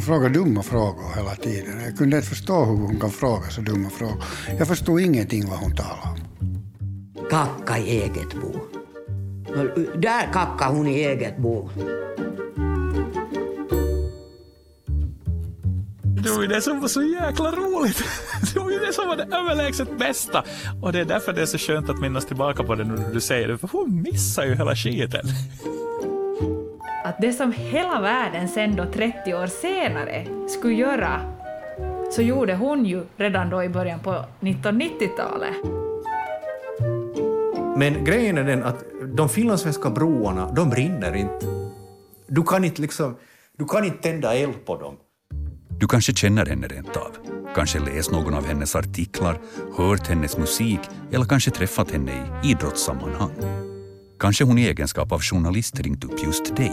Hon frågar dumma frågor hela tiden. Jag kunde inte förstå hur hon kan fråga så dumma frågor. Jag förstod ingenting vad hon talade om. Kacka i eget bo. Där kackade hon i eget bo. Det var ju det som var så jäkla roligt. Det var ju det som var det överlägset bästa. Och det är därför det är så skönt att minnas tillbaka på det nu när du säger det, för hon missar ju hela skiten. Att det som hela världen sen då 30 år senare skulle göra, så gjorde hon ju redan då i början på 1990-talet. Men grejen är den att de finlandssvenska broarna, de brinner inte. Du kan inte liksom, du kan inte tända eld på dem. Du kanske känner henne rent av. Kanske läst någon av hennes artiklar, hört hennes musik eller kanske träffat henne i idrottssammanhang. Kanske hon i egenskap av journalist ringt upp just dig.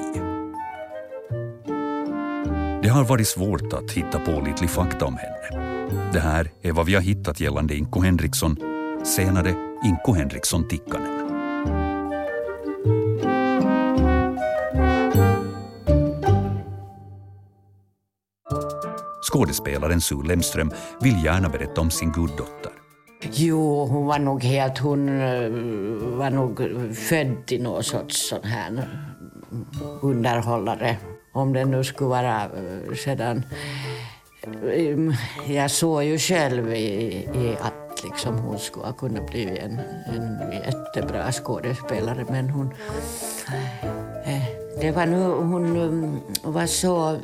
Det har varit svårt att hitta pålitlig fakta om henne. Det här är vad vi har hittat gällande Inko Henriksson, senare Inko Henriksson Tikkanen. Skådespelaren Sue Lemström vill gärna berätta om sin guddotter. Jo, hon var nog helt, hon eh, var nog född till någon sorts sån här eh, underhållare. Om det nu skulle vara eh, sedan... Ehm, jag såg ju själv i, i att liksom hon skulle ha kunnat bli en, en jättebra skådespelare men hon... Det var nu, hon var så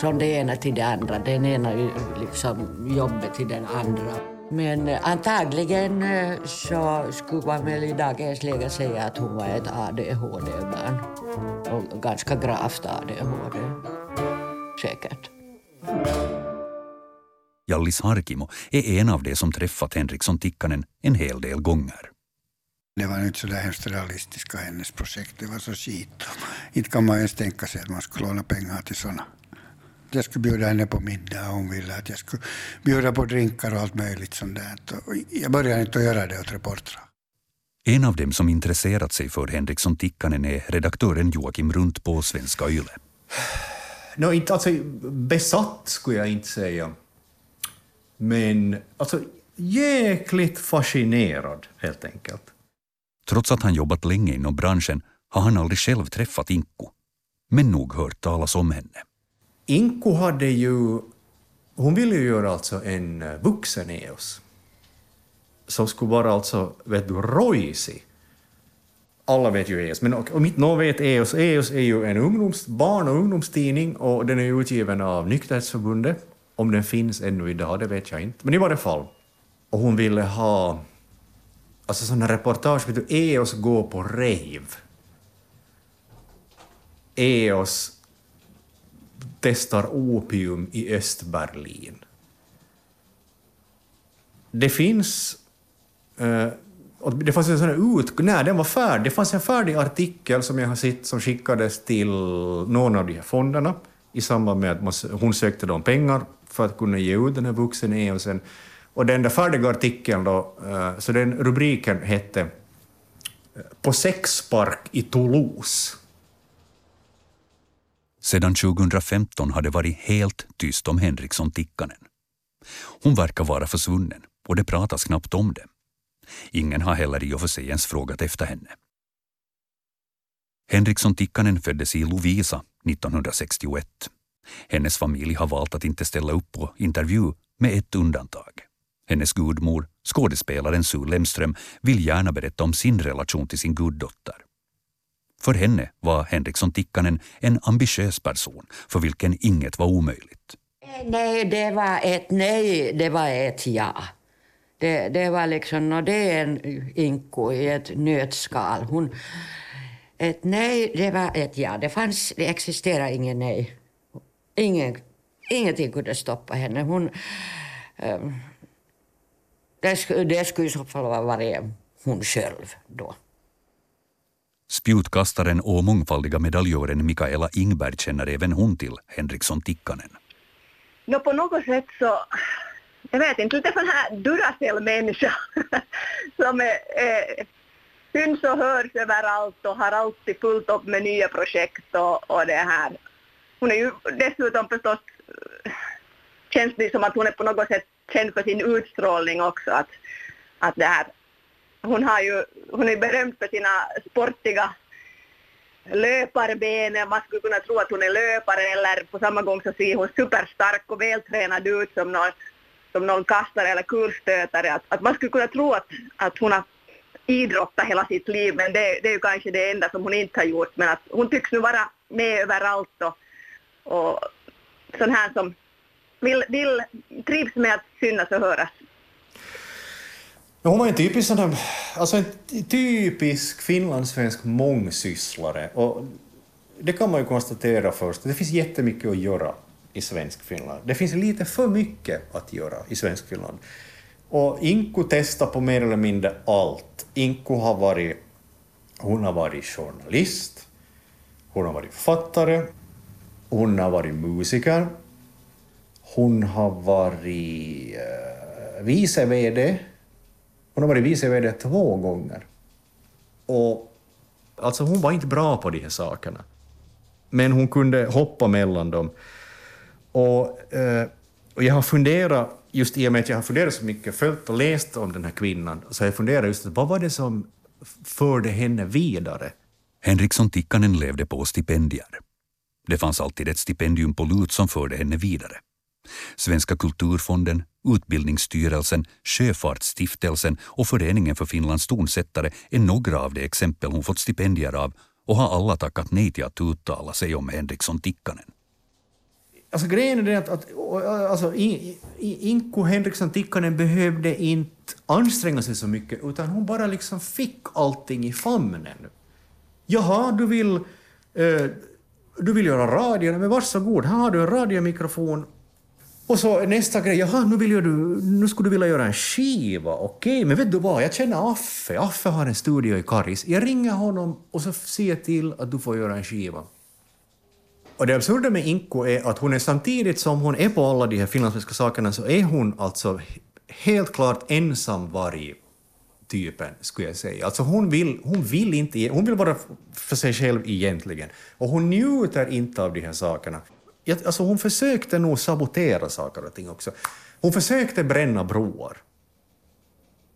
från det ena till det andra. Den ena liksom jobbet till den andra. Men eh, antagligen eh, så skulle man väl i dagens läge säga att hon var ett ADHD-barn. Och ganska gravt ADHD. Säkert. Jallis Harkimo är en av de som träffat Henriksson Tikkanen en hel del gånger. Det var inte så där hemskt realistiska hennes projekt. Det var så skit. Inte kan man ens tänka sig att man skulle låna pengar till sådana. Jag skulle bjuda henne på middag och hon ville att jag skulle bjuda på drinkar och allt möjligt sånt där. Och jag började inte att göra det åt reportrar. En av dem som intresserat sig för Henriksson Tikkanen är redaktören Joakim Runt på Svenska Yle. Nå, inte alltså besatt skulle jag inte säga. Men alltså jäkligt fascinerad helt enkelt. Trots att han jobbat länge inom branschen har han aldrig själv träffat Inko. Men nog hört talas om henne. Inko hade ju... Hon ville ju göra alltså en eh, vuxen EOS. Som skulle vara alltså, vet du, rojsig. Alla vet ju EOS, men om inte någon vet EOS, EOS är ju en ungdoms, barn och ungdomstidning och den är utgiven av Nykterhetsförbundet. Om den finns ännu idag, det vet jag inte. Men i varje fall. Och hon ville ha alltså sådana reportage, vet du, EOS går på rave. EOS testar opium i Östberlin. Det finns... eh, det fanns en sån här ut... Nej, den var färdig. Det fanns en färdig artikel som jag har sett som skickades till någon av de här fonderna i samband med att man, hon sökte dem pengar för att kunna ge ut den här vuxen EOSen. Och den där färdiga artikeln då, eh, så den rubriken hette eh, På sexpark i Toulouse. Sedan 2015 har det varit helt tyst om Henriksson Tikkanen. Hon verkar vara försvunnen och det pratas knappt om det. Ingen har heller i och för sig ens frågat efter henne. Henriksson Tikkanen föddes i Lovisa 1961. Hennes familj har valt att inte ställa upp på intervju med ett undantag. Hennes gudmor, skådespelaren Sue Lemström, vill gärna berätta om sin relation till sin guddotter. För henne var Henriksson Tikkanen en ambitiös person för vilken inget var omöjligt. Eh, nej, det var ett nej, det var ett ja. Det, det var liksom, och det är en inko i ett nötskal. Hon, ett nej, det var ett ja. Det, fanns, det existerade ingen nej. Ingen, ingenting kunde stoppa henne. Hon, um, det, skulle, det skulle i så fall vara varit hon själv då. Spjutkastaren och mångfaldiga medaljören Mikaela Ingberg känner även hon till Henriksson Tikkanen. No, på något sätt så, jag vet inte, lite sån här Duracell-människa som är, är, syns och hörs överallt och har alltid fullt upp med nya projekt och, och det här. hon är ju dessutom förstås, känns det som att hon är på något sätt känd för sin utstrålning också. Att, att det här, hon, har ju, hon är berömd för sina sportiga löparben. man skulle kunna tro att hon är löpare eller på samma gång så ser hon superstark och vältränad ut som någon, som någon kastare eller kulstötare. Att, att man skulle kunna tro att, att hon har idrottat hela sitt liv men det, det är ju kanske det enda som hon inte har gjort men att hon tycks nu vara med överallt och, och sån här som vill, vill, trivs med att synas och höras hon var en typisk, sån där, alltså en typisk finlandssvensk mångsysslare. Och det kan man ju konstatera först. Det finns jättemycket att göra i svensk Finland. Det finns lite för mycket att göra i svensk Finland. Och Inko testar på mer eller mindre allt. Inko har varit, hon har varit journalist, hon har varit författare, hon har varit musiker, hon har varit eh, vice VD. Hon har varit vice VD två gånger. Och alltså hon var inte bra på de här sakerna. Men hon kunde hoppa mellan dem. Och, eh, och jag har funderat, just i och med att jag har funderat så mycket, följt och läst om den här kvinnan, så har jag funderat just vad var det som förde henne vidare? Henriksson Tikkanen levde på stipendier. Det fanns alltid ett stipendium på lut som förde henne vidare. Svenska kulturfonden, Utbildningsstyrelsen, Sjöfartsstiftelsen och Föreningen för Finlands tonsättare är några av de exempel hon fått stipendier av och har alla tackat nej till att uttala sig om Henriksson Tikkanen. Alltså grejen är den att, att alltså, Inko Henriksson Tikkanen behövde inte anstränga sig så mycket utan hon bara liksom fick allting i famnen. Jaha, du vill, eh, du vill göra radio, men varsågod, här har du en radiomikrofon och så nästa grej, jaha, nu, vill du, nu skulle du vilja göra en skiva, okej, okay, men vet du vad, jag känner Affe, Affe har en studio i Karis, jag ringer honom och så ser till att du får göra en skiva. Och det absurda med Inko är att hon är samtidigt som hon är på alla de här finlandssvenska sakerna så är hon alltså helt klart ensamvarg typen, skulle jag säga. Alltså hon vill, hon vill inte, hon vill vara för sig själv egentligen. Och hon njuter inte av de här sakerna alltså hon försökte nog sabotera saker och ting också. Hon försökte bränna broar.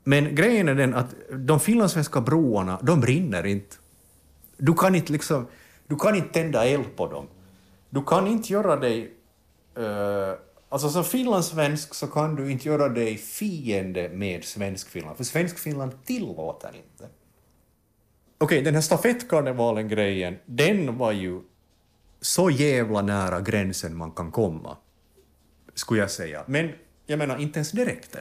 Men grejen är den att de finlandssvenska broarna, de brinner inte. Du kan inte, liksom, du kan inte tända eld på dem. Du kan inte göra dig... Uh, alltså som finlandssvensk så kan du inte göra dig fiende med Svenskfinland, för Svenskfinland tillåter inte. Okej, okay, den här stafettkarnevalen-grejen, den var ju så jävla nära gränsen man kan komma, skulle jag säga. Men jag menar, inte ens det räckte.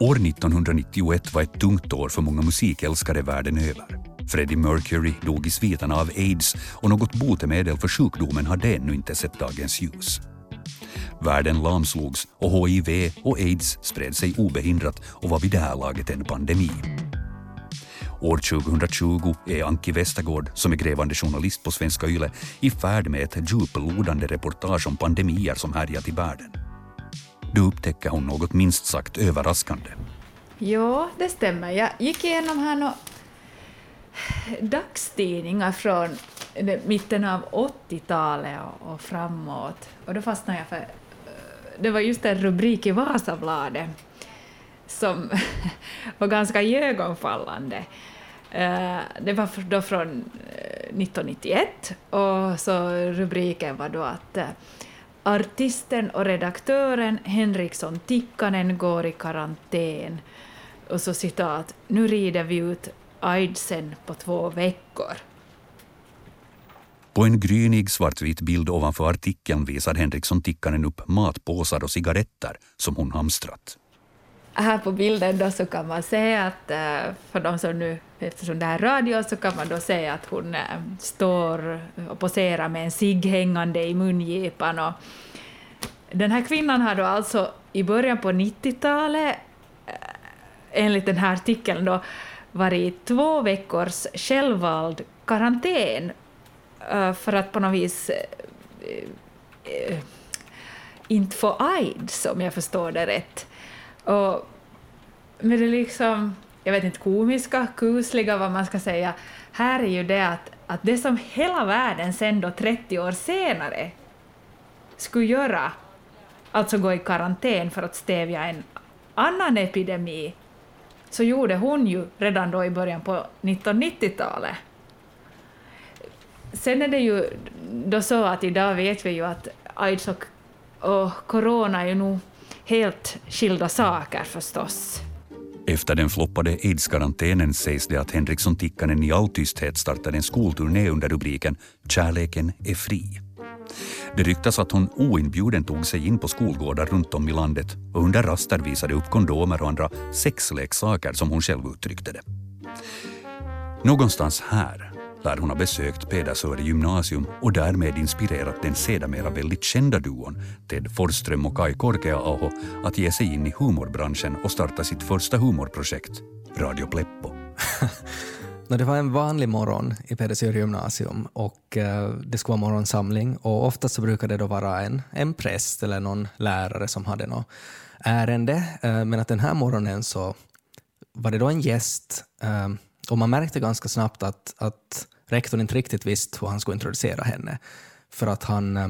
År 1991 var ett tungt år för många musikälskare världen över. Freddie Mercury dog i sviterna av aids och något botemedel för sjukdomen hade ännu inte sett dagens ljus. Världen lamslogs och HIV och aids spred sig obehindrat och var vid det här laget en pandemi. År 2020 är Anki Westergård, som är grävande journalist på Svenska Yle, i färd med ett djuplodande reportage om pandemier som härjat i världen. Då upptäcker hon något minst sagt överraskande. Ja, det stämmer. Jag gick igenom här några dagstidningar från mitten av 80-talet och framåt. Och då fastnade jag för... Eh, det var just en rubrik i Vasabladet som var ganska iögonfallande. Eh, det var då från eh, 1991 och så rubriken var då att eh, artisten och redaktören Henriksson Tikkanen går i karantän. Och så citat, nu rider vi ut aidsen på två veckor. På en grynig svartvit bild ovanför artikeln visar Henriksson Tikkanen upp matpåsar och cigaretter som hon hamstrat här på bilden då så kan man se att, eh, för de som nu, eftersom det här är radio, så kan man då se att hon eh, står och poserar med en cigg hängande i mungipan. Och den här kvinnan har då alltså i början på 90-talet, eh, enligt den här artikeln, då, varit i två veckors självvald karantän för att på något vis inte få aids, om jag förstår det rätt. Och, med det liksom... jag vet inte, komiska, kusliga, vad man ska säga, här är ju det att, att det som hela världen sen då 30 år senare skulle göra, alltså gå i karantän för att stävja en annan epidemi, så gjorde hon ju redan då i början på 1990-talet. Sen är det ju då så att idag vet vi ju att aids och, och corona är ju nog helt skilda saker förstås. Efter den floppade aids-karantänen sägs det att Henriksson Tikkanen i all tysthet startade en skolturné under rubriken Kärleken är fri. Det ryktas att hon oinbjuden tog sig in på skolgårdar runt om i landet och under raster visade upp kondomer och andra sexleksaker som hon själv uttryckte det. Någonstans här lär hon ha besökt Pedersöre gymnasium och därmed inspirerat den sedermera väldigt kända duon Ted Forsström och Kai Korkeaaho att ge sig in i humorbranschen och starta sitt första humorprojekt, Radio Pleppo. Det var en vanlig morgon i Pedersöre gymnasium och eh, det skulle vara morgonsamling och oftast så brukade det då vara en, en präst eller någon lärare som hade något ärende. Eh, men att den här morgonen så var det då en gäst eh, och man märkte ganska snabbt att, att rektorn inte riktigt visste hur han skulle introducera henne. För att han, eh,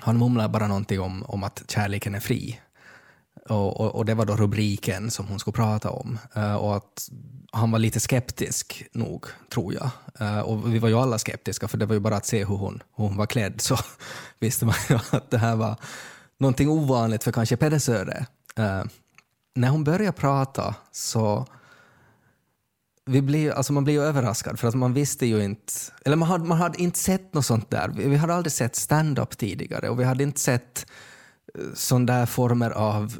han mumlade bara någonting om, om att kärleken är fri. Och, och, och, det var då rubriken som hon skulle prata om. Eh, och att han var lite skeptisk nog, tror jag. Uh, och vi var ju alla skeptiska, för det var ju bara att se hur hon, hur hon var klädd så visste man ju att det här var någonting ovanligt för kanske Pedersöre. Uh, när hon började prata så vi blev, alltså man blev ju överraskad, för att man visste ju inte... Eller man hade, man hade inte sett något sånt där. Vi, vi hade aldrig sett stand-up tidigare och vi hade inte sett eh, sådana där former av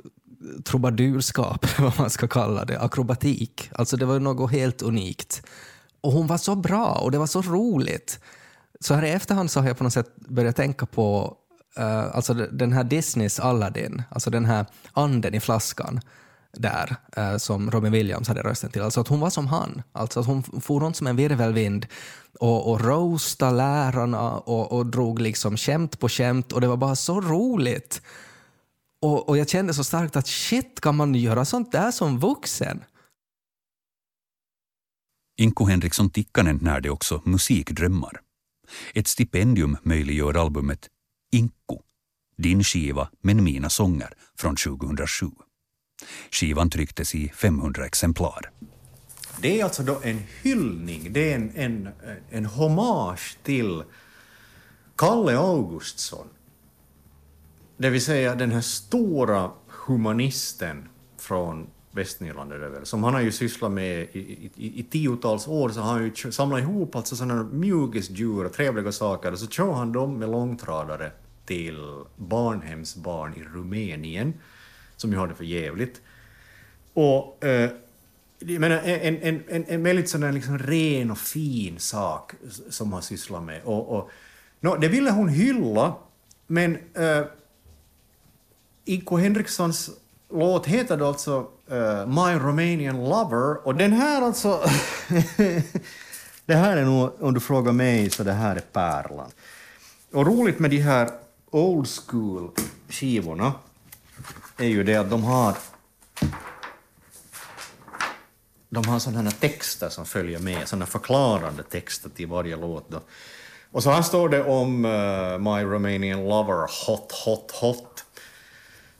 trubadurskap, vad man ska kalla det, akrobatik. Alltså det var något helt unikt. Och hon var så bra och det var så roligt. Så här i efterhand så har jag på något sätt börjat tänka på uh, alltså den här Disneys Aladdin, alltså den här anden i flaskan där eh, som Robin Williams hade rösten till. Alltså att hon var som han. Alltså att hon for runt som en virvelvind och, och roasta lärarna och, och drog liksom skämt på skämt och det var bara så roligt. Och, och jag kände så starkt att shit, kan man göra sånt där som vuxen? Inko Henriksson Tikkanen närde också musikdrömmar. Ett stipendium möjliggör albumet Inko, din skiva men mina sånger från 2007. Skivan trycktes i 500 exemplar. Det är alltså då en hyllning, det är en, en, eh, en hommage till Kalle Augustsson. Det vill säga den här stora humanisten från Västnyland är det väl, som han har ju sysslat med i, i, i, i tiotals år, så har han ju samlat ihop alltså sådana mjukisdjur och trevliga saker. Och så kör han dem med långtradare till barnhemsbarn i Rumänien, som ju har det för jävligt. Och eh, jag menar, en, en, en, en väldigt sån liksom ren och fin sak som han sysslar med. Och, och, no, det ville hon hylla, men eh, Iko Henrikssons låt heter då alltså uh, My Romanian Lover och den här alltså... det här är nog, om du frågar mig, så det här är pärlan. Och roligt med de här old school skivorna är ju det att de har de har sådana texter som följer med, sådana förklarande texter till varje låt. Då. Och så här står det om uh, My Romanian Lover, hot, hot, hot.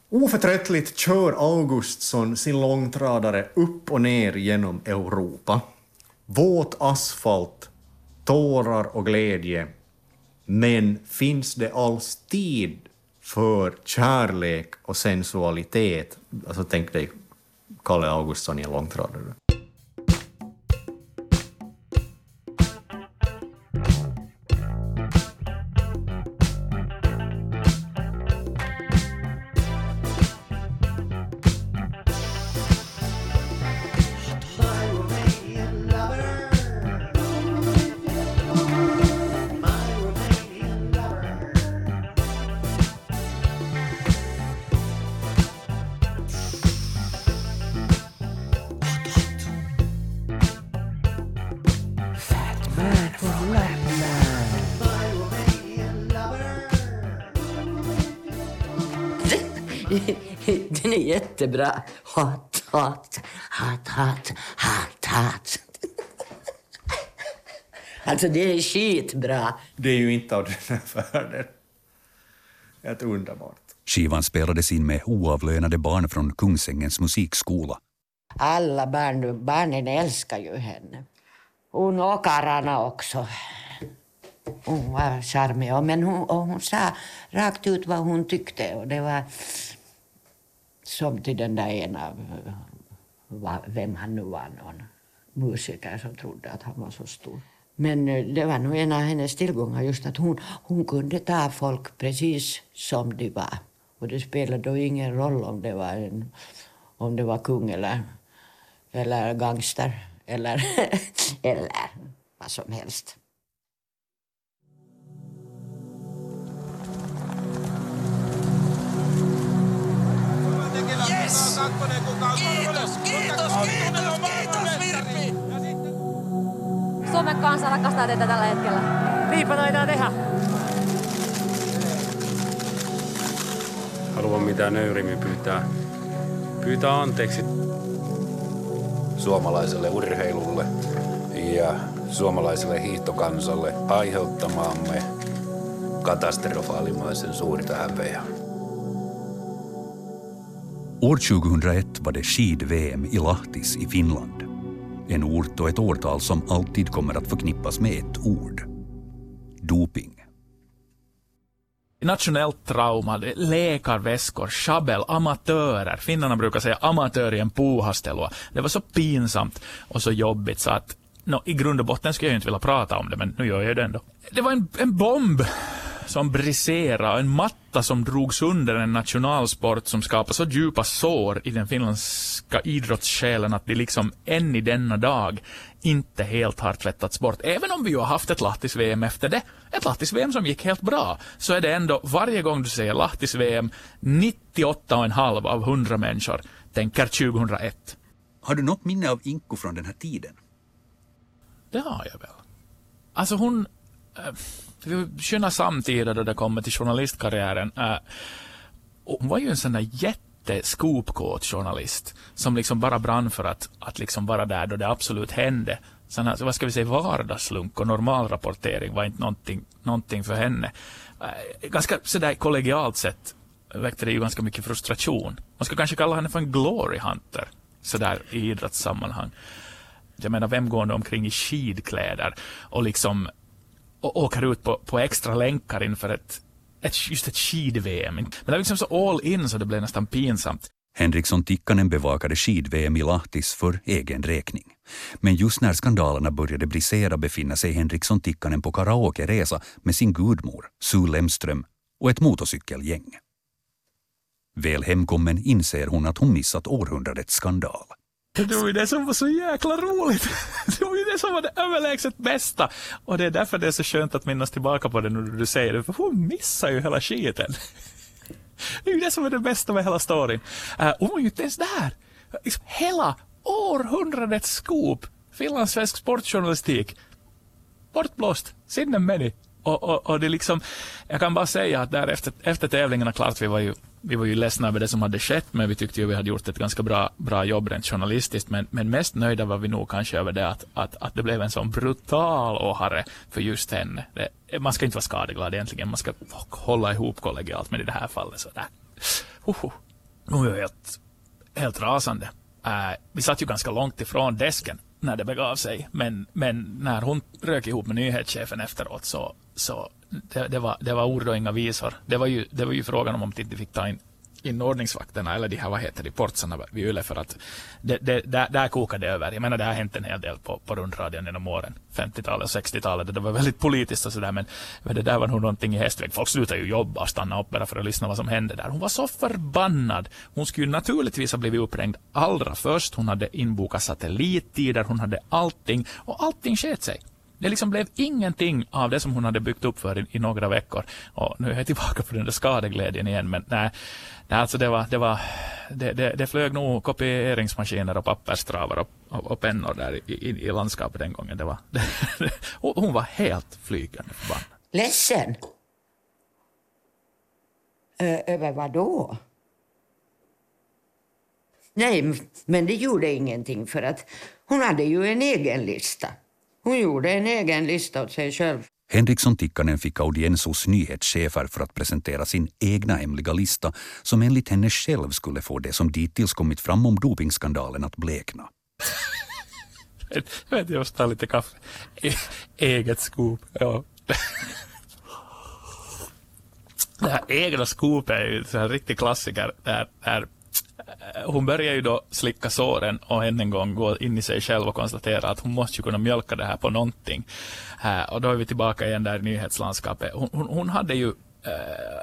Oförtröttligt kör Augustsson sin långtradare upp och ner genom Europa. Våt asfalt, tårar och glädje. Men finns det alls tid för kärlek och sensualitet? Alltså tänk dig Kalle Augustsson i en långtradare. Jättebra. Hot, hat, hat, hat, hat, hat. Alltså det är skitbra. Det är ju inte av den här världen. Helt underbart. Skivan spelades in med oavlönade barn från Kungsängens musikskola. Alla barn, barnen älskar ju henne. Hon och karlarna också. Hon var charmig, men hon, och hon sa rakt ut vad hon tyckte. Och det var som till den där ena, eh, vem han nu var, någon musiker som trodde att han var så stor. Men eh, det var nog en av hennes tillgångar just att hon, hon kunde ta folk precis som de var. Och det spelade då ingen roll om det var, en, om det var kung eller, eller gangster eller, eller vad som helst. Suomen kansa rakastaa teitä tällä hetkellä. Niinpä taitaa tehdä. haluan mitään nöyrimmin pyytää, pyytää anteeksi suomalaiselle urheilulle ja suomalaiselle hiihtokansalle aiheuttamaamme katastrofaalimaisen suurta häpeää. År 2001 var det skid-VM i Lahtis i Finland. En ort och ett årtal som alltid kommer att förknippas med ett ord. Doping. Nationellt trauma, läkarväskor, schabbel, amatörer. Finnarna brukar säga amatörien puuhastelua. Det var så pinsamt och så jobbigt så att no, i grund och botten skulle jag ju inte vilja prata om det, men nu gör jag det ändå. Det var en, en bomb som briserade, en matta som drogs under en nationalsport som skapade så djupa sår i den finländska idrottssjälen att de liksom än i denna dag inte helt har tvättats bort. Även om vi ju har haft ett Lahtis-VM efter det, ett Lahtis-VM som gick helt bra, så är det ändå varje gång du säger Lahtis-VM, 98,5 av 100 människor tänker 2001. Har du något minne av Inko från den här tiden? Det har jag väl. Alltså hon... Eh, vi känner samtidigt då det kommer till journalistkarriären. Eh, hon var ju en sån där jätte journalist som liksom bara brann för att, att liksom vara där då det absolut hände. Sån här, vad ska vi säga, vardagslunk och normalrapportering var inte någonting, någonting för henne. Eh, ganska sådär kollegialt sett väckte det ju ganska mycket frustration. Man ska kanske kalla henne för en glory hunter, sådär i idrottssammanhang. Jag menar, vem går nu omkring i skidkläder och liksom och åker ut på, på extra länkar inför ett, ett, just ett skid-VM. Men det var liksom så all in så det blev nästan pinsamt. Henriksson Tikkanen bevakade skid-VM i Lahtis för egen räkning. Men just när skandalerna började brisera befinner sig Henriksson Tikkanen på karaokeresa med sin gudmor, Sue Lemström, och ett motorcykelgäng. Väl hemkommen inser hon att hon missat århundradets skandal. Det var ju det som var så jäkla roligt. Det var ju det som var det överlägset bästa. Och det är därför det är så skönt att minnas tillbaka på det nu när du säger det, för hon missar ju hela skiten. Det är ju det som är det bästa med hela storyn. Uh, hon var ju inte ens där. Liksom hela århundradets scoop, finlandssvensk sportjournalistik, bortblåst, sinnen meni. Och, och, och det liksom, jag kan bara säga att där efter, efter tävlingarna, klart vi var ju vi var ju ledsna över det som hade skett, men vi tyckte ju vi hade gjort ett ganska bra, bra jobb rent journalistiskt. Men, men mest nöjda var vi nog kanske över det att, att, att det blev en sån brutal åhare för just henne. Det, man ska inte vara skadeglad egentligen, man ska hålla ihop kollegialt, men i det här fallet så där. Hoho. Nu helt, helt rasande. Äh, vi satt ju ganska långt ifrån desken när det begav sig, men, men när hon rök ihop med nyhetschefen efteråt så, så det, det, var, det var ord och inga visor. Det var ju, det var ju frågan om att de inte fick ta in, inordningsvakterna eller de här, vad heter det, portsarna vid Yle för att det, det, där, där kokade det över. Jag menar, det har hänt en hel del på, på rundradion genom åren. 50-talet och 60-talet. Det var väldigt politiskt och sådär, men, men det där var nog någonting i hästväg. Folk slutade ju jobba och stanna upp bara för att lyssna vad som hände där. Hon var så förbannad. Hon skulle naturligtvis ha blivit uppringd allra först. Hon hade inbokat satellittider, hon hade allting och allting sket sig. Det liksom blev ingenting av det som hon hade byggt upp för i, i, några veckor. Och nu är jag tillbaka på den där skadeglädjen igen. Men nej, nej alltså det var, det var, det, det, det flög nog kopieringsmaskiner och papperstravar och, och, och pennor där i, i, i, landskapet den gången. Det var, det, hon var helt flygande förbannad. Ledsen? Ö över vad då? Nej, men det gjorde ingenting för att hon hade ju en egen lista. Hon gjorde en egen lista åt sig själv. Henriksson Tikkanen fick audiens hos nyhetschefer för att presentera sin egna hemliga lista som enligt henne själv skulle få det som dittills kommit fram om dopingskandalen att blekna. Jag vet, jag måste ta lite kaffe. E eget skop, ja. Det här egna skopet är ju en riktig klassiker. Där, där Eh, hon börjar ju då slicka såren och än en gång gå in i sig själv och konstatera att hon måste ju kunna mjölka det här på någonting. Eh, och då är vi tillbaka igen där i nyhetslandskapet. Hon, hon, hon hade ju Eh,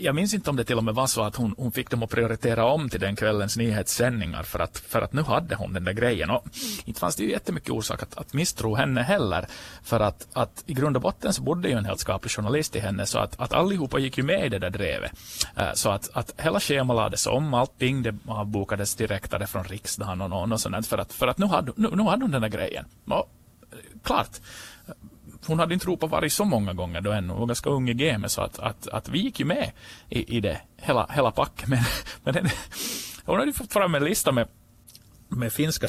jag minns inte om det till och med var så att hon, hon fick dem att prioritera om till den kvällens nyhetssändningar för att, för att nu hade hon den där grejen. Och inte fanns det ju jättemycket orsak att, att misstro henne heller. För att, att i grund och botten så bodde ju en helt skaplig journalist i henne så att, att allihopa gick ju med i det där drevet. Eh, så att, att hela schemat lades om, allting det avbokades direktare från riksdagen och, någon och sånt för att, för att nu, hade, nu, nu hade hon den där grejen. Och, eh, klart, hon hade inte ropat varg så många gånger då ännu. Hon var ganska ung i gamet så att, att, att vi gick ju med i, i det, hela, hela packet. Men, men den, hon hade fått fram en lista med, med finska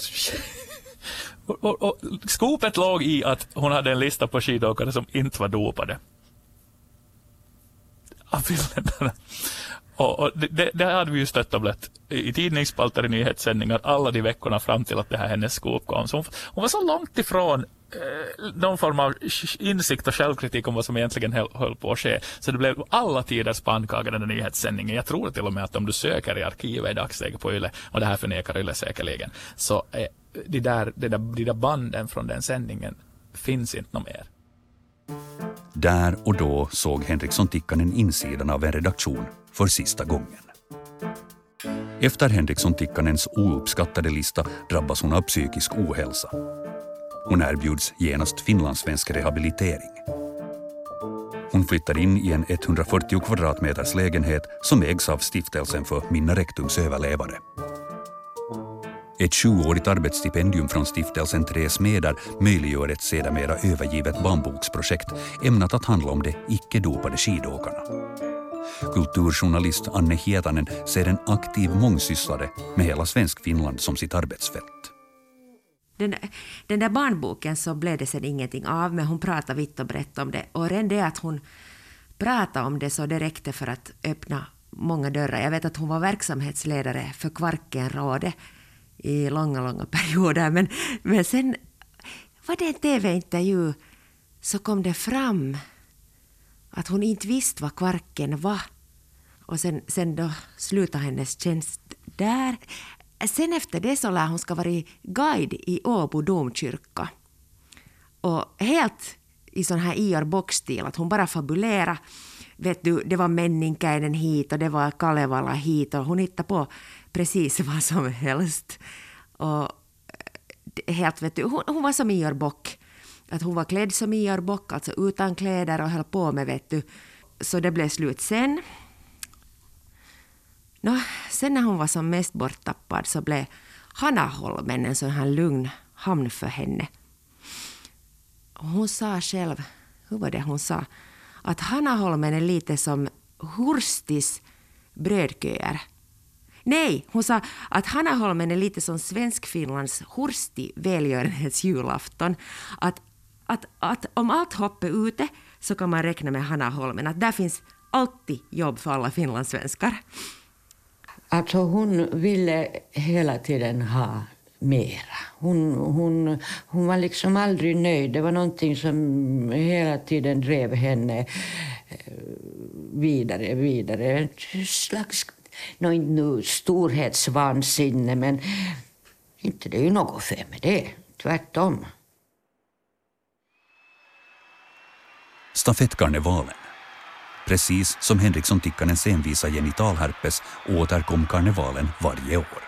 och, och, och skopet låg i att hon hade en lista på skidåkare som inte var dopade. Av finländarna. Och, och det, det, hade vi ju stött och blött i tidningsspalter, i nyhetssändningar, alla de veckorna fram till att det här hennes skop kom. Så hon, hon var så långt ifrån eh, någon form av insikt och självkritik om vad som egentligen höll på att ske. Så det blev alla tiders pannkaka den där nyhetssändningen. Jag tror till och med att om du söker i arkivet i dagsläget på Yle, och det här förnekar Yle säkerligen, så eh, de, där, de, där, de där banden från den sändningen finns inte något mer. Där och då såg Henriksson Tikkanen insidan av en redaktion för sista gången. Efter Henriksson Tikkanens ouppskattade lista drabbas hon av psykisk ohälsa. Hon erbjuds genast finlandssvensk rehabilitering. Hon flyttar in i en 140 kvadratmeters lägenhet som ägs av Stiftelsen för Minna Rektums överlevare. Ett sjuårigt arbetsstipendium från stiftelsen Tre Smeder möjliggör ett sedermera övergivet barnboksprojekt ämnat att handla om de icke-dopade skidåkarna. Kulturjournalist Anne Hietanen ser en aktiv mångsysslare med hela Svenskfinland som sitt arbetsfält. Den, den där barnboken så blev det sen ingenting av, men hon pratade vitt och brett om det. Och redan det att hon pratade om det så det räckte för att öppna många dörrar. Jag vet att hon var verksamhetsledare för Kvarkenrådet i långa, långa perioder. Men, men sen var det en TV-intervju så kom det fram att hon inte visste vad Kvarken var. Och sen, sen då slutade hennes tjänst där. Sen efter det så lär hon ska vara guide i Åbo domkyrka. Och helt i sån här Ior Bock-stil, att hon bara fabulerar. Vet du, det var Männinkäinen hit och det var Kalevala hit och hon hittade på precis vad som helst. Och eh, helt, vet du, hon, hon var som Ior Bock. Att hon var klädd som Ior Bock, alltså utan kläder och höll på med, vet du. Så det blev slut sen. Nå, sen när hon var som mest borttappad så blev Hanaholmen en sån här lugn hamn för henne. Hon sa själv, hur var det hon sa, att Hanaholmen är lite som Hurstis brödköer. Nej, hon sa att Hanaholmen är lite som Svenskfinlands Hursti välgörenhetsjulafton. Att, att, att om allt hopp är ute så kan man räkna med Hanaholmen. Att där finns alltid jobb för alla finlandssvenskar. Alltså hon ville hela tiden ha mera. Hon, hon, hon var liksom aldrig nöjd. Det var någonting som hela tiden drev henne eh, vidare, vidare. En slags, no, nu storhetsvansinne, men inte det är ju något fel med det. Tvärtom. Stafettkarnevalen Precis som Henriksson Tikkanens envisa genitalherpes återkom karnevalen varje år.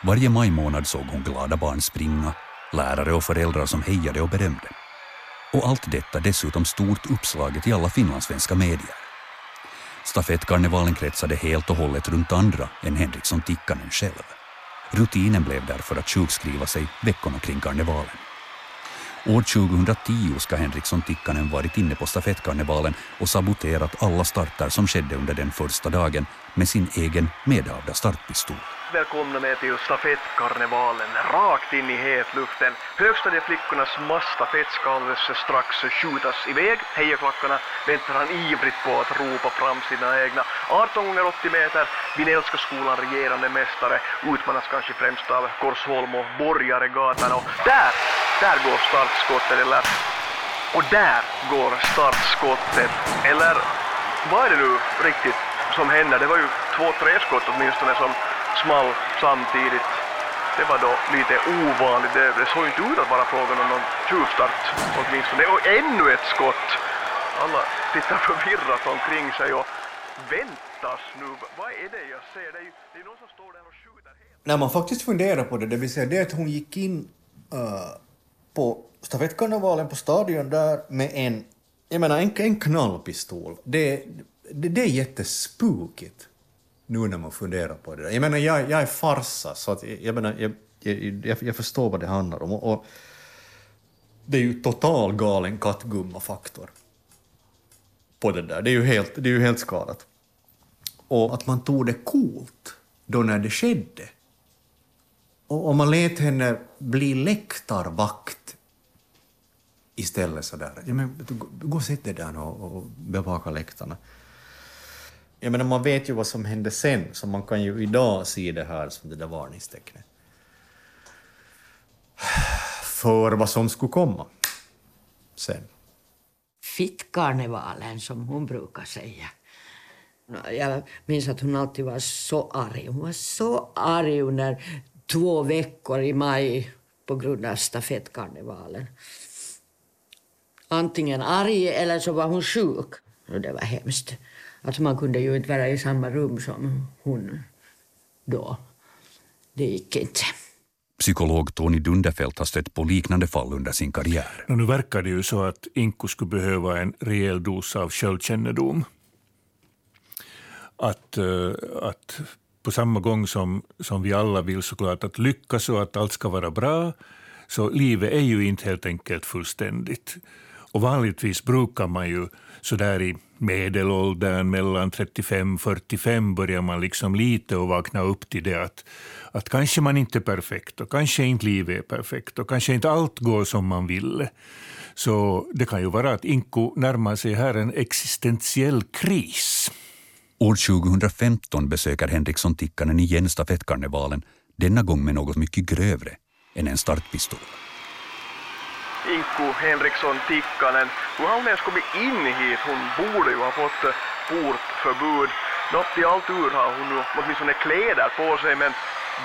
Varje majmånad såg hon glada barn springa, lärare och föräldrar som hejade och berömde. Och allt detta dessutom stort uppslaget i alla finlandssvenska medier. Stafettkarnevalen kretsade helt och hållet runt andra än Henriksson Tikkanen själv. Rutinen blev därför att sjukskriva sig veckorna kring karnevalen. År 2010 ska Henriksson Tikkanen varit inne på stafettkarnevalen och saboterat alla starter som skedde under den första dagen med sin egen medhavda startpistol. välkomna med till stafettkarnevalen, rakt in i hetluften. Högstadieflickornas massstafett ska alldeles strax skjutas iväg. Hejaklackarna väntar han ivrigt på att ropa fram sina egna 18 gånger 80 meter. Vinellska skolan regerande mästare utmanas kanske främst av Korsholm och Borgaregatan. Och där, där går startskottet, eller och där går startskottet. Eller vad är det nu riktigt som händer? Det var ju två, tre skott åtminstone som small samtidigt. Det var då lite ovanligt. Det, det såg inte ut att vara frågan om någon tjuvstart åtminstone. Och ännu ett skott! Alla tittar förvirrat omkring sig och väntas nu. Vad är det jag ser? Det är ju det är någon som står där och skjuter. När man faktiskt funderar på det, det vill säga det att hon gick in uh, på stafettkarnevalen på stadion där med en, jag menar en, en knallpistol. Det, det, det är jättespukigt nu när man funderar på det. Jag menar, jag, jag är farsa, så att, jag, menar, jag, jag, jag förstår vad det handlar om. Och, och det är ju total galen kattgumma-faktor på det där. Det är ju helt, det är ju helt skadat. Och att man tog det coolt då när det skedde. Och, och man lät henne bli läktarvakt istället sådär. Ja, men, gå och sätt dig där och, och bevaka läktarna. Jag menar, man vet ju vad som hände sen, så man kan ju idag se det här som det där varningstecknet. För vad som skulle komma sen. Fittkarnevalen, som hon brukar säga. Jag minns att hon alltid var så arg. Hon var så arg under två veckor i maj på grund av stafettkarnevalen. Antingen arg eller så var hon sjuk. Det var hemskt. Alltså man kunde ju inte vara i samma rum som hon då. Det gick inte. Psykolog Tony Dunderfelt har stött på liknande fall under sin karriär. Och nu verkar det ju så att Inko skulle behöva en rejäl dos av självkännedom. Att, uh, att på samma gång som, som vi alla vill såklart att lyckas och att allt ska vara bra, så livet är ju inte helt enkelt fullständigt. Och vanligtvis brukar man ju så där i medelåldern, mellan 35-45, börjar man liksom lite och vakna upp till det att, att kanske man inte är perfekt och kanske inte livet är perfekt och kanske inte allt går som man ville. Så det kan ju vara att Inko närmar sig här en existentiell kris. År 2015 besöker Henriksson Tikkanen igen stafettkarnevalen, denna gång med något mycket grövre än en startpistol. Inku Henriksson Tikkanen. Hur har hon ens kommit in hit? Hon borde ju ha fått portförbud. Något i all tur har hon nu åtminstone kläder på sig, men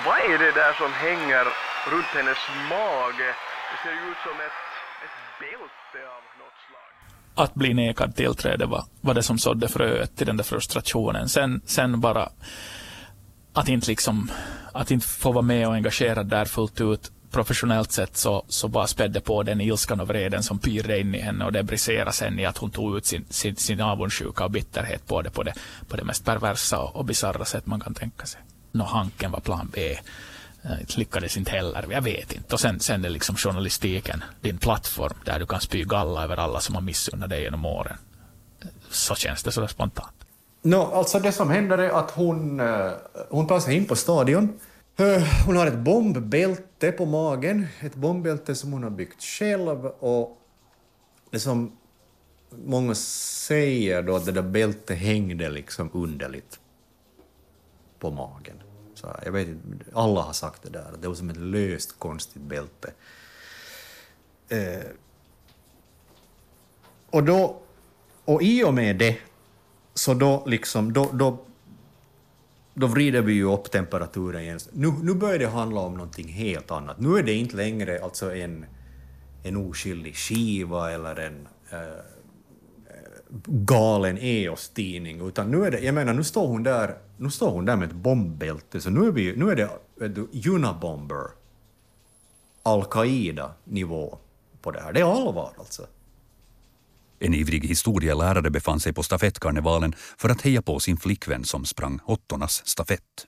vad är det där som hänger runt hennes mage? Det ser ju ut som ett, ett bälte av något slag. Att bli nekad tillträde var, var det som sådde fröet till den där frustrationen. Sen, sen bara att inte, liksom, att inte få vara med och engagera där fullt ut professionellt sett så, så bara spädde på den ilskan och vreden som pyrde in i henne och det briserade sen i att hon tog ut sin, sin, sin avundsjuka och bitterhet på det på det, på det mest perversa och, och bisarra sätt man kan tänka sig. Nå, Hanken var plan B. Eh, det lyckades inte heller, jag vet inte. Och sen, sen är liksom journalistiken din plattform där du kan spy galla över alla som har missunnat dig genom åren. Så känns det sådär spontant. No, alltså det som händer är att hon, eh, hon tar sig in på stadion Eh, hon har ett bombbälte på magen, ett bombbälte som hon har byggt själv och det som många säger då att det där bältet hängde liksom underligt på magen. Så jag vet inte, alla har sagt det där, det var som ett löst konstigt bälte. Eh, och då, och i och med det, så då liksom, då, då då vrider vi ju upp temperaturen igen. Nu, nu börjar det handla om någonting helt annat. Nu är det inte längre alltså en, en oskyldig skiva eller en äh, galen EOS-tidning, utan nu är det, jag menar, nu står hon där, nu står hon där med ett bombbälte, så nu är, vi, nu är det Unabomber, Al-Qaida-nivå på det här. Det är allvar alltså. En ivrig historielärare befann sig på stafettkarnevalen för att heja på sin flickvän som sprang åttornas stafett.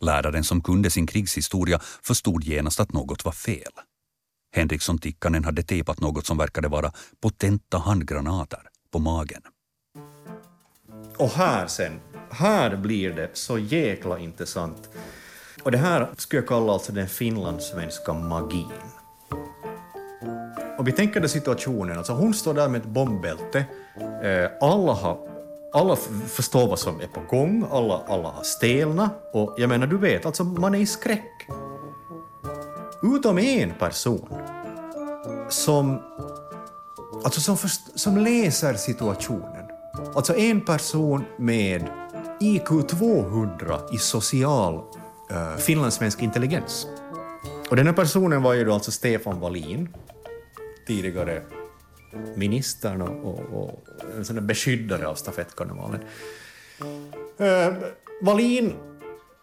Läraren som kunde sin krigshistoria förstod genast att något var fel. Henriksson Tikkanen hade tejpat något som verkade vara potenta handgranater på magen. Och här sen, här blir det så jäkla intressant. Och det här skulle jag kalla alltså den finlandssvenska magin. Om vi tänker den situationen, alltså hon står där med ett bombbälte, eh, alla, har, alla förstår vad som är på gång, alla, alla har stelna och jag menar du vet, alltså man är i skräck. Utom en person som, alltså som, först, som läser situationen. Alltså en person med IQ 200 i social uh, finlandssvensk intelligens. Och den här personen var ju då alltså Stefan Wallin, tidigare ministern och, och, och en sån beskyddare av stafettkarnevalen. Eh, Wallin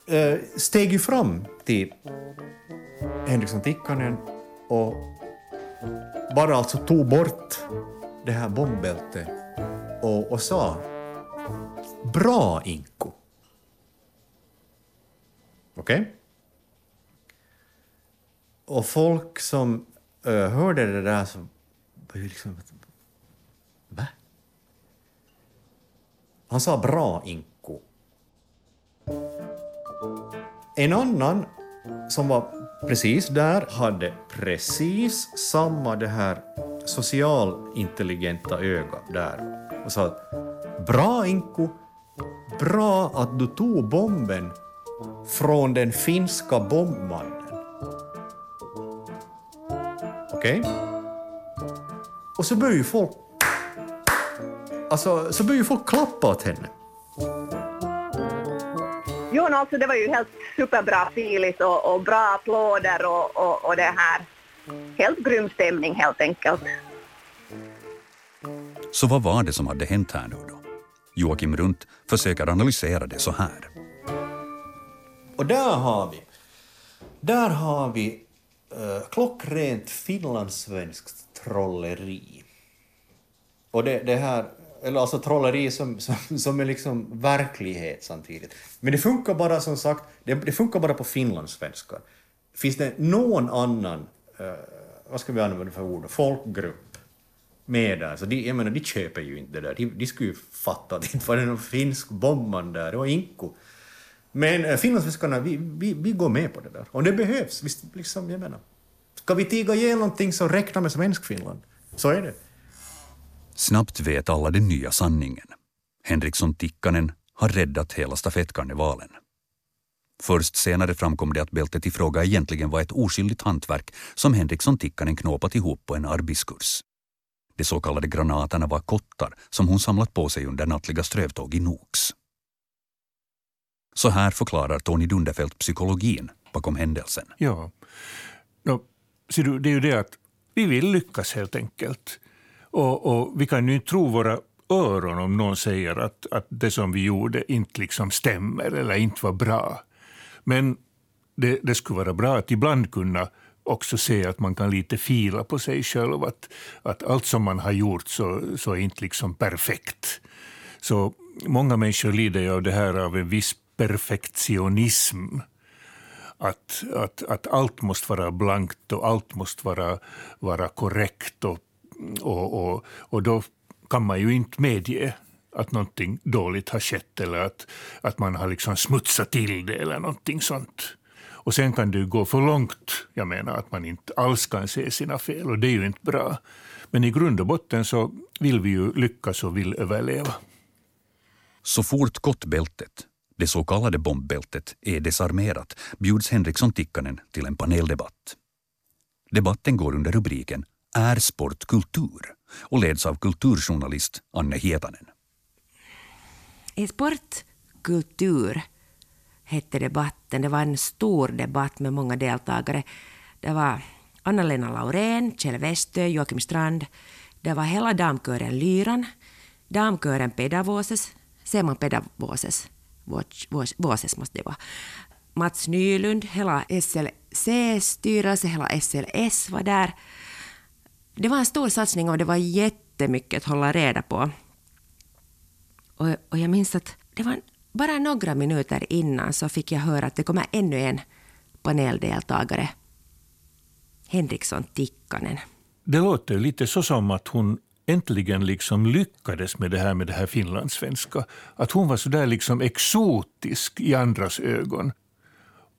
eh, steg ju fram till Henriksson Tikkanen och bara alltså tog bort det här bombbältet och, och sa Bra Inko. Okej? Okay? Och folk som jag hörde det där så var ju liksom... Va? Han sa bra Inko. En annan som var precis där hade precis samma det här socialintelligenta öga där och sa bra Inko, bra att du tog bomben från den finska bombmannen. Okej? Okay? Och så börjar ju folk... Alltså, så börjar ju folk klappa åt henne. Jo, alltså det var ju helt superbra filis och, och bra applåder och, och, och det här. Helt grym stämning helt enkelt. Så vad var det som hade hänt här nu då? Joakim Runt försöker analysera det så här. Och där har vi, där har vi uh, klockrent finlandssvenskt trolleri. Och det, det här, eller alltså trolleri som, som, som är liksom verklighet samtidigt. Men det funkar bara som sagt, det, det funkar bara på finlandssvenska. Finns det någon annan, uh, vad ska vi använda för ord, folkgrupp med där. Så de, jag menar, de köper ju inte det där. De, de skulle ju fatta att det inte var någon finsk bomban där, det var Inko. Men eh, finlandssvenskarna, vi, vi, vi går med på det där. Om det behövs, visst, liksom, jag menar. Ska vi tiga ihjäl någonting så räkna med Svenskfinland. Så är det. Snabbt vet alla den nya sanningen. Henriksson Tikkanen har räddat hela stafettkarnevalen. Först senare framkom det att bältet i fråga egentligen var ett oskyldigt hantverk som Henriksson Tikkanen knåpat ihop på en Arbiskurs. De så kallade granaterna var kottar som hon samlat på sig under nattliga strövtåg i Noks. Så här förklarar Tony Dunderfelt psykologin bakom händelsen. Ja, no, ser du, det är ju det att vi vill lyckas helt enkelt. Och, och vi kan ju inte tro våra öron om någon säger att, att det som vi gjorde inte liksom stämmer eller inte var bra. Men det, det skulle vara bra att ibland kunna också se att man kan lite fila på sig själv. Att, att allt som man har gjort så, så är inte liksom perfekt. Så många människor lider av det här av en viss perfektionism. Att, att, att allt måste vara blankt och allt måste vara, vara korrekt. Och, och, och, och då kan man ju inte medge att någonting dåligt har skett eller att, att man har liksom smutsat till det eller någonting sånt. Och sen kan det gå för långt. Jag menar att man inte alls kan se sina fel och det är ju inte bra. Men i grund och botten så vill vi ju lyckas och vill överleva. Så fort kottbältet, det så kallade bombbältet, är desarmerat bjuds Henriksson Tikkanen till en paneldebatt. Debatten går under rubriken Är sport kultur? och leds av kulturjournalist Anne Hietanen. Är sport kultur? hette debatten. Det var en stor debatt med många deltagare. Det var Anna-Lena Laurén, Kjell Westö, Joakim Strand. Det var hela damkören Lyran, damkören Pedavoses, ser man Pedavoses? Voses måste det vara. Mats Nylund, hela SLC-styrelse, hela SLS var där. Det var en stor satsning och det var jättemycket att hålla reda på. Och, och jag minns att det var bara några minuter innan så fick jag höra att det kommer ännu en paneldeltagare. Henriksson Tikkanen. Det låter lite så som att hon äntligen liksom lyckades med det här med det här finlandssvenska. Att hon var så där liksom exotisk i andras ögon.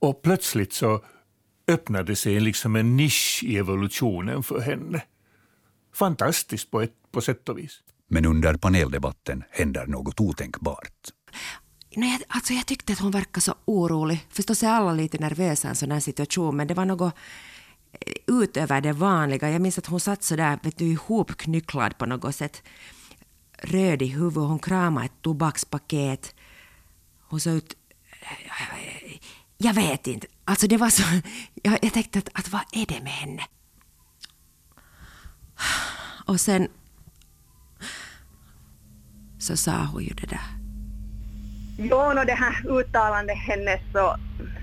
Och plötsligt så öppnade sig liksom en nisch i evolutionen för henne. Fantastiskt på, ett, på sätt och vis. Men under paneldebatten händer något otänkbart. Nej, jag, alltså jag tyckte att hon verkade så orolig. Förstås är alla lite nervösa i en sån här situation, men det var något utöver det vanliga. Jag minns att hon satt så där, vet du, ihopknycklad på något sätt. Röd i huvudet, hon kramade ett tobakspaket. Hon såg ut... Jag vet inte. Alltså det var så... Jag, jag tänkte att, att vad är det med henne? Och sen så sa hon ju det där. Jo, no, det här uttalandet hennes så,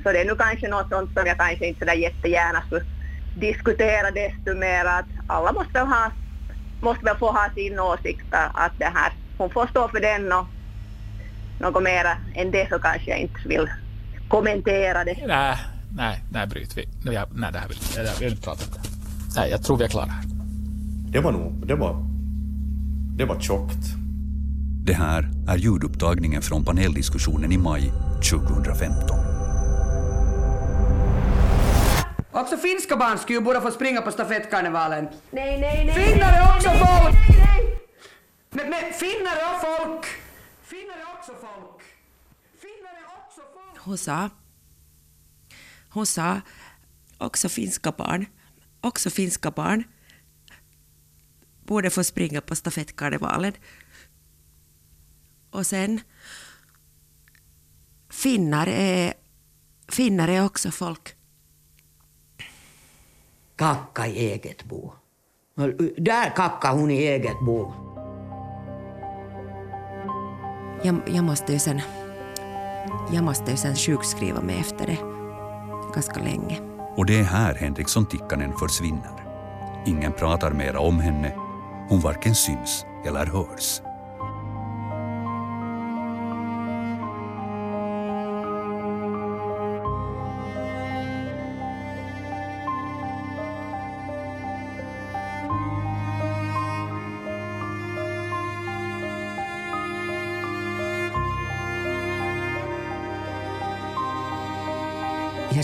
så det är nu kanske något sånt som jag kanske inte sådär jättegärna skulle diskutera desto mer att alla måste väl, ha, måste väl få ha sin åsikt att det här, hon får stå för den och något mera än det så kanske jag inte vill kommentera det. Nej, nej, nej bryt vi. Nej, nej det här vill jag vill inte prata om. Nej, jag tror vi är klara här. Det var nog, det var, det var tjockt. Det här är ljudupptagningen från paneldiskussionen i maj 2015. Också finska barn skulle ju borde få springa på stafettkarnevalen. Nej, nej, nej. Finnar är också nej, folk! Nej, nej, Men, men finnar är folk! Finnar är också folk! Finnar är också folk! Hon sa, hon sa också finska barn, också finska barn borde få springa på stafettkarnevalen. Och sen, finnar är, finnar är också folk. Kacka i eget bo. Där kackar hon i eget bo. Jag, jag måste ju sen, jag måste ju sen sjukskriva mig efter det ganska länge. Och det är här Henriksson Tikkanen försvinner. Ingen pratar mera om henne. Hon varken syns eller hörs.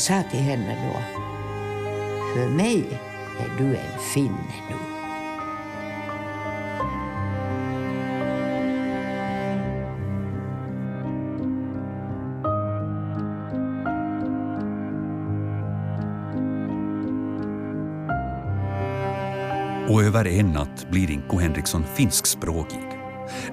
Jag sa till henne då, för mig är du en finne nu. Och över en natt blir Inko Henriksson finskspråkig.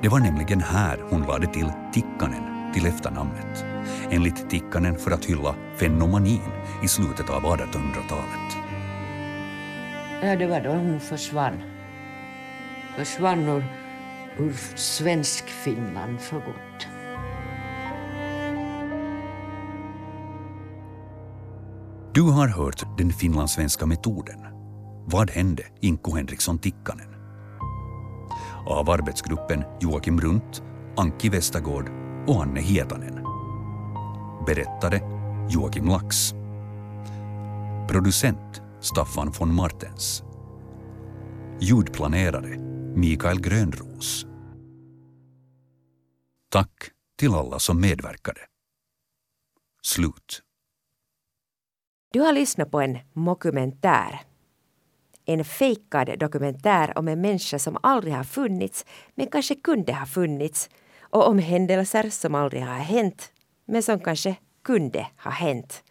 Det var nämligen här hon lade till Tikkanen till efternamnet. Enligt Tikkanen för att hylla fenomanin i slutet av 1800-talet. Ja, det var då hon försvann. Försvann ur, ur svensk Finland för gott. Du har hört den finlandssvenska metoden. Vad hände Inko Henriksson Tikkanen? Av arbetsgruppen Joakim Runt, Anki Westergård och Anne Hietanen. Berättare Joakim Lax. Producent Staffan von Martens. Ljudplanerare Mikael Grönros. Tack till alla som medverkade. Slut. Du har lyssnat på en mockumentär. En fejkad dokumentär om en människa som aldrig har funnits men kanske kunde ha funnits och om händelser som aldrig har hänt men som kanske kunde ha hänt.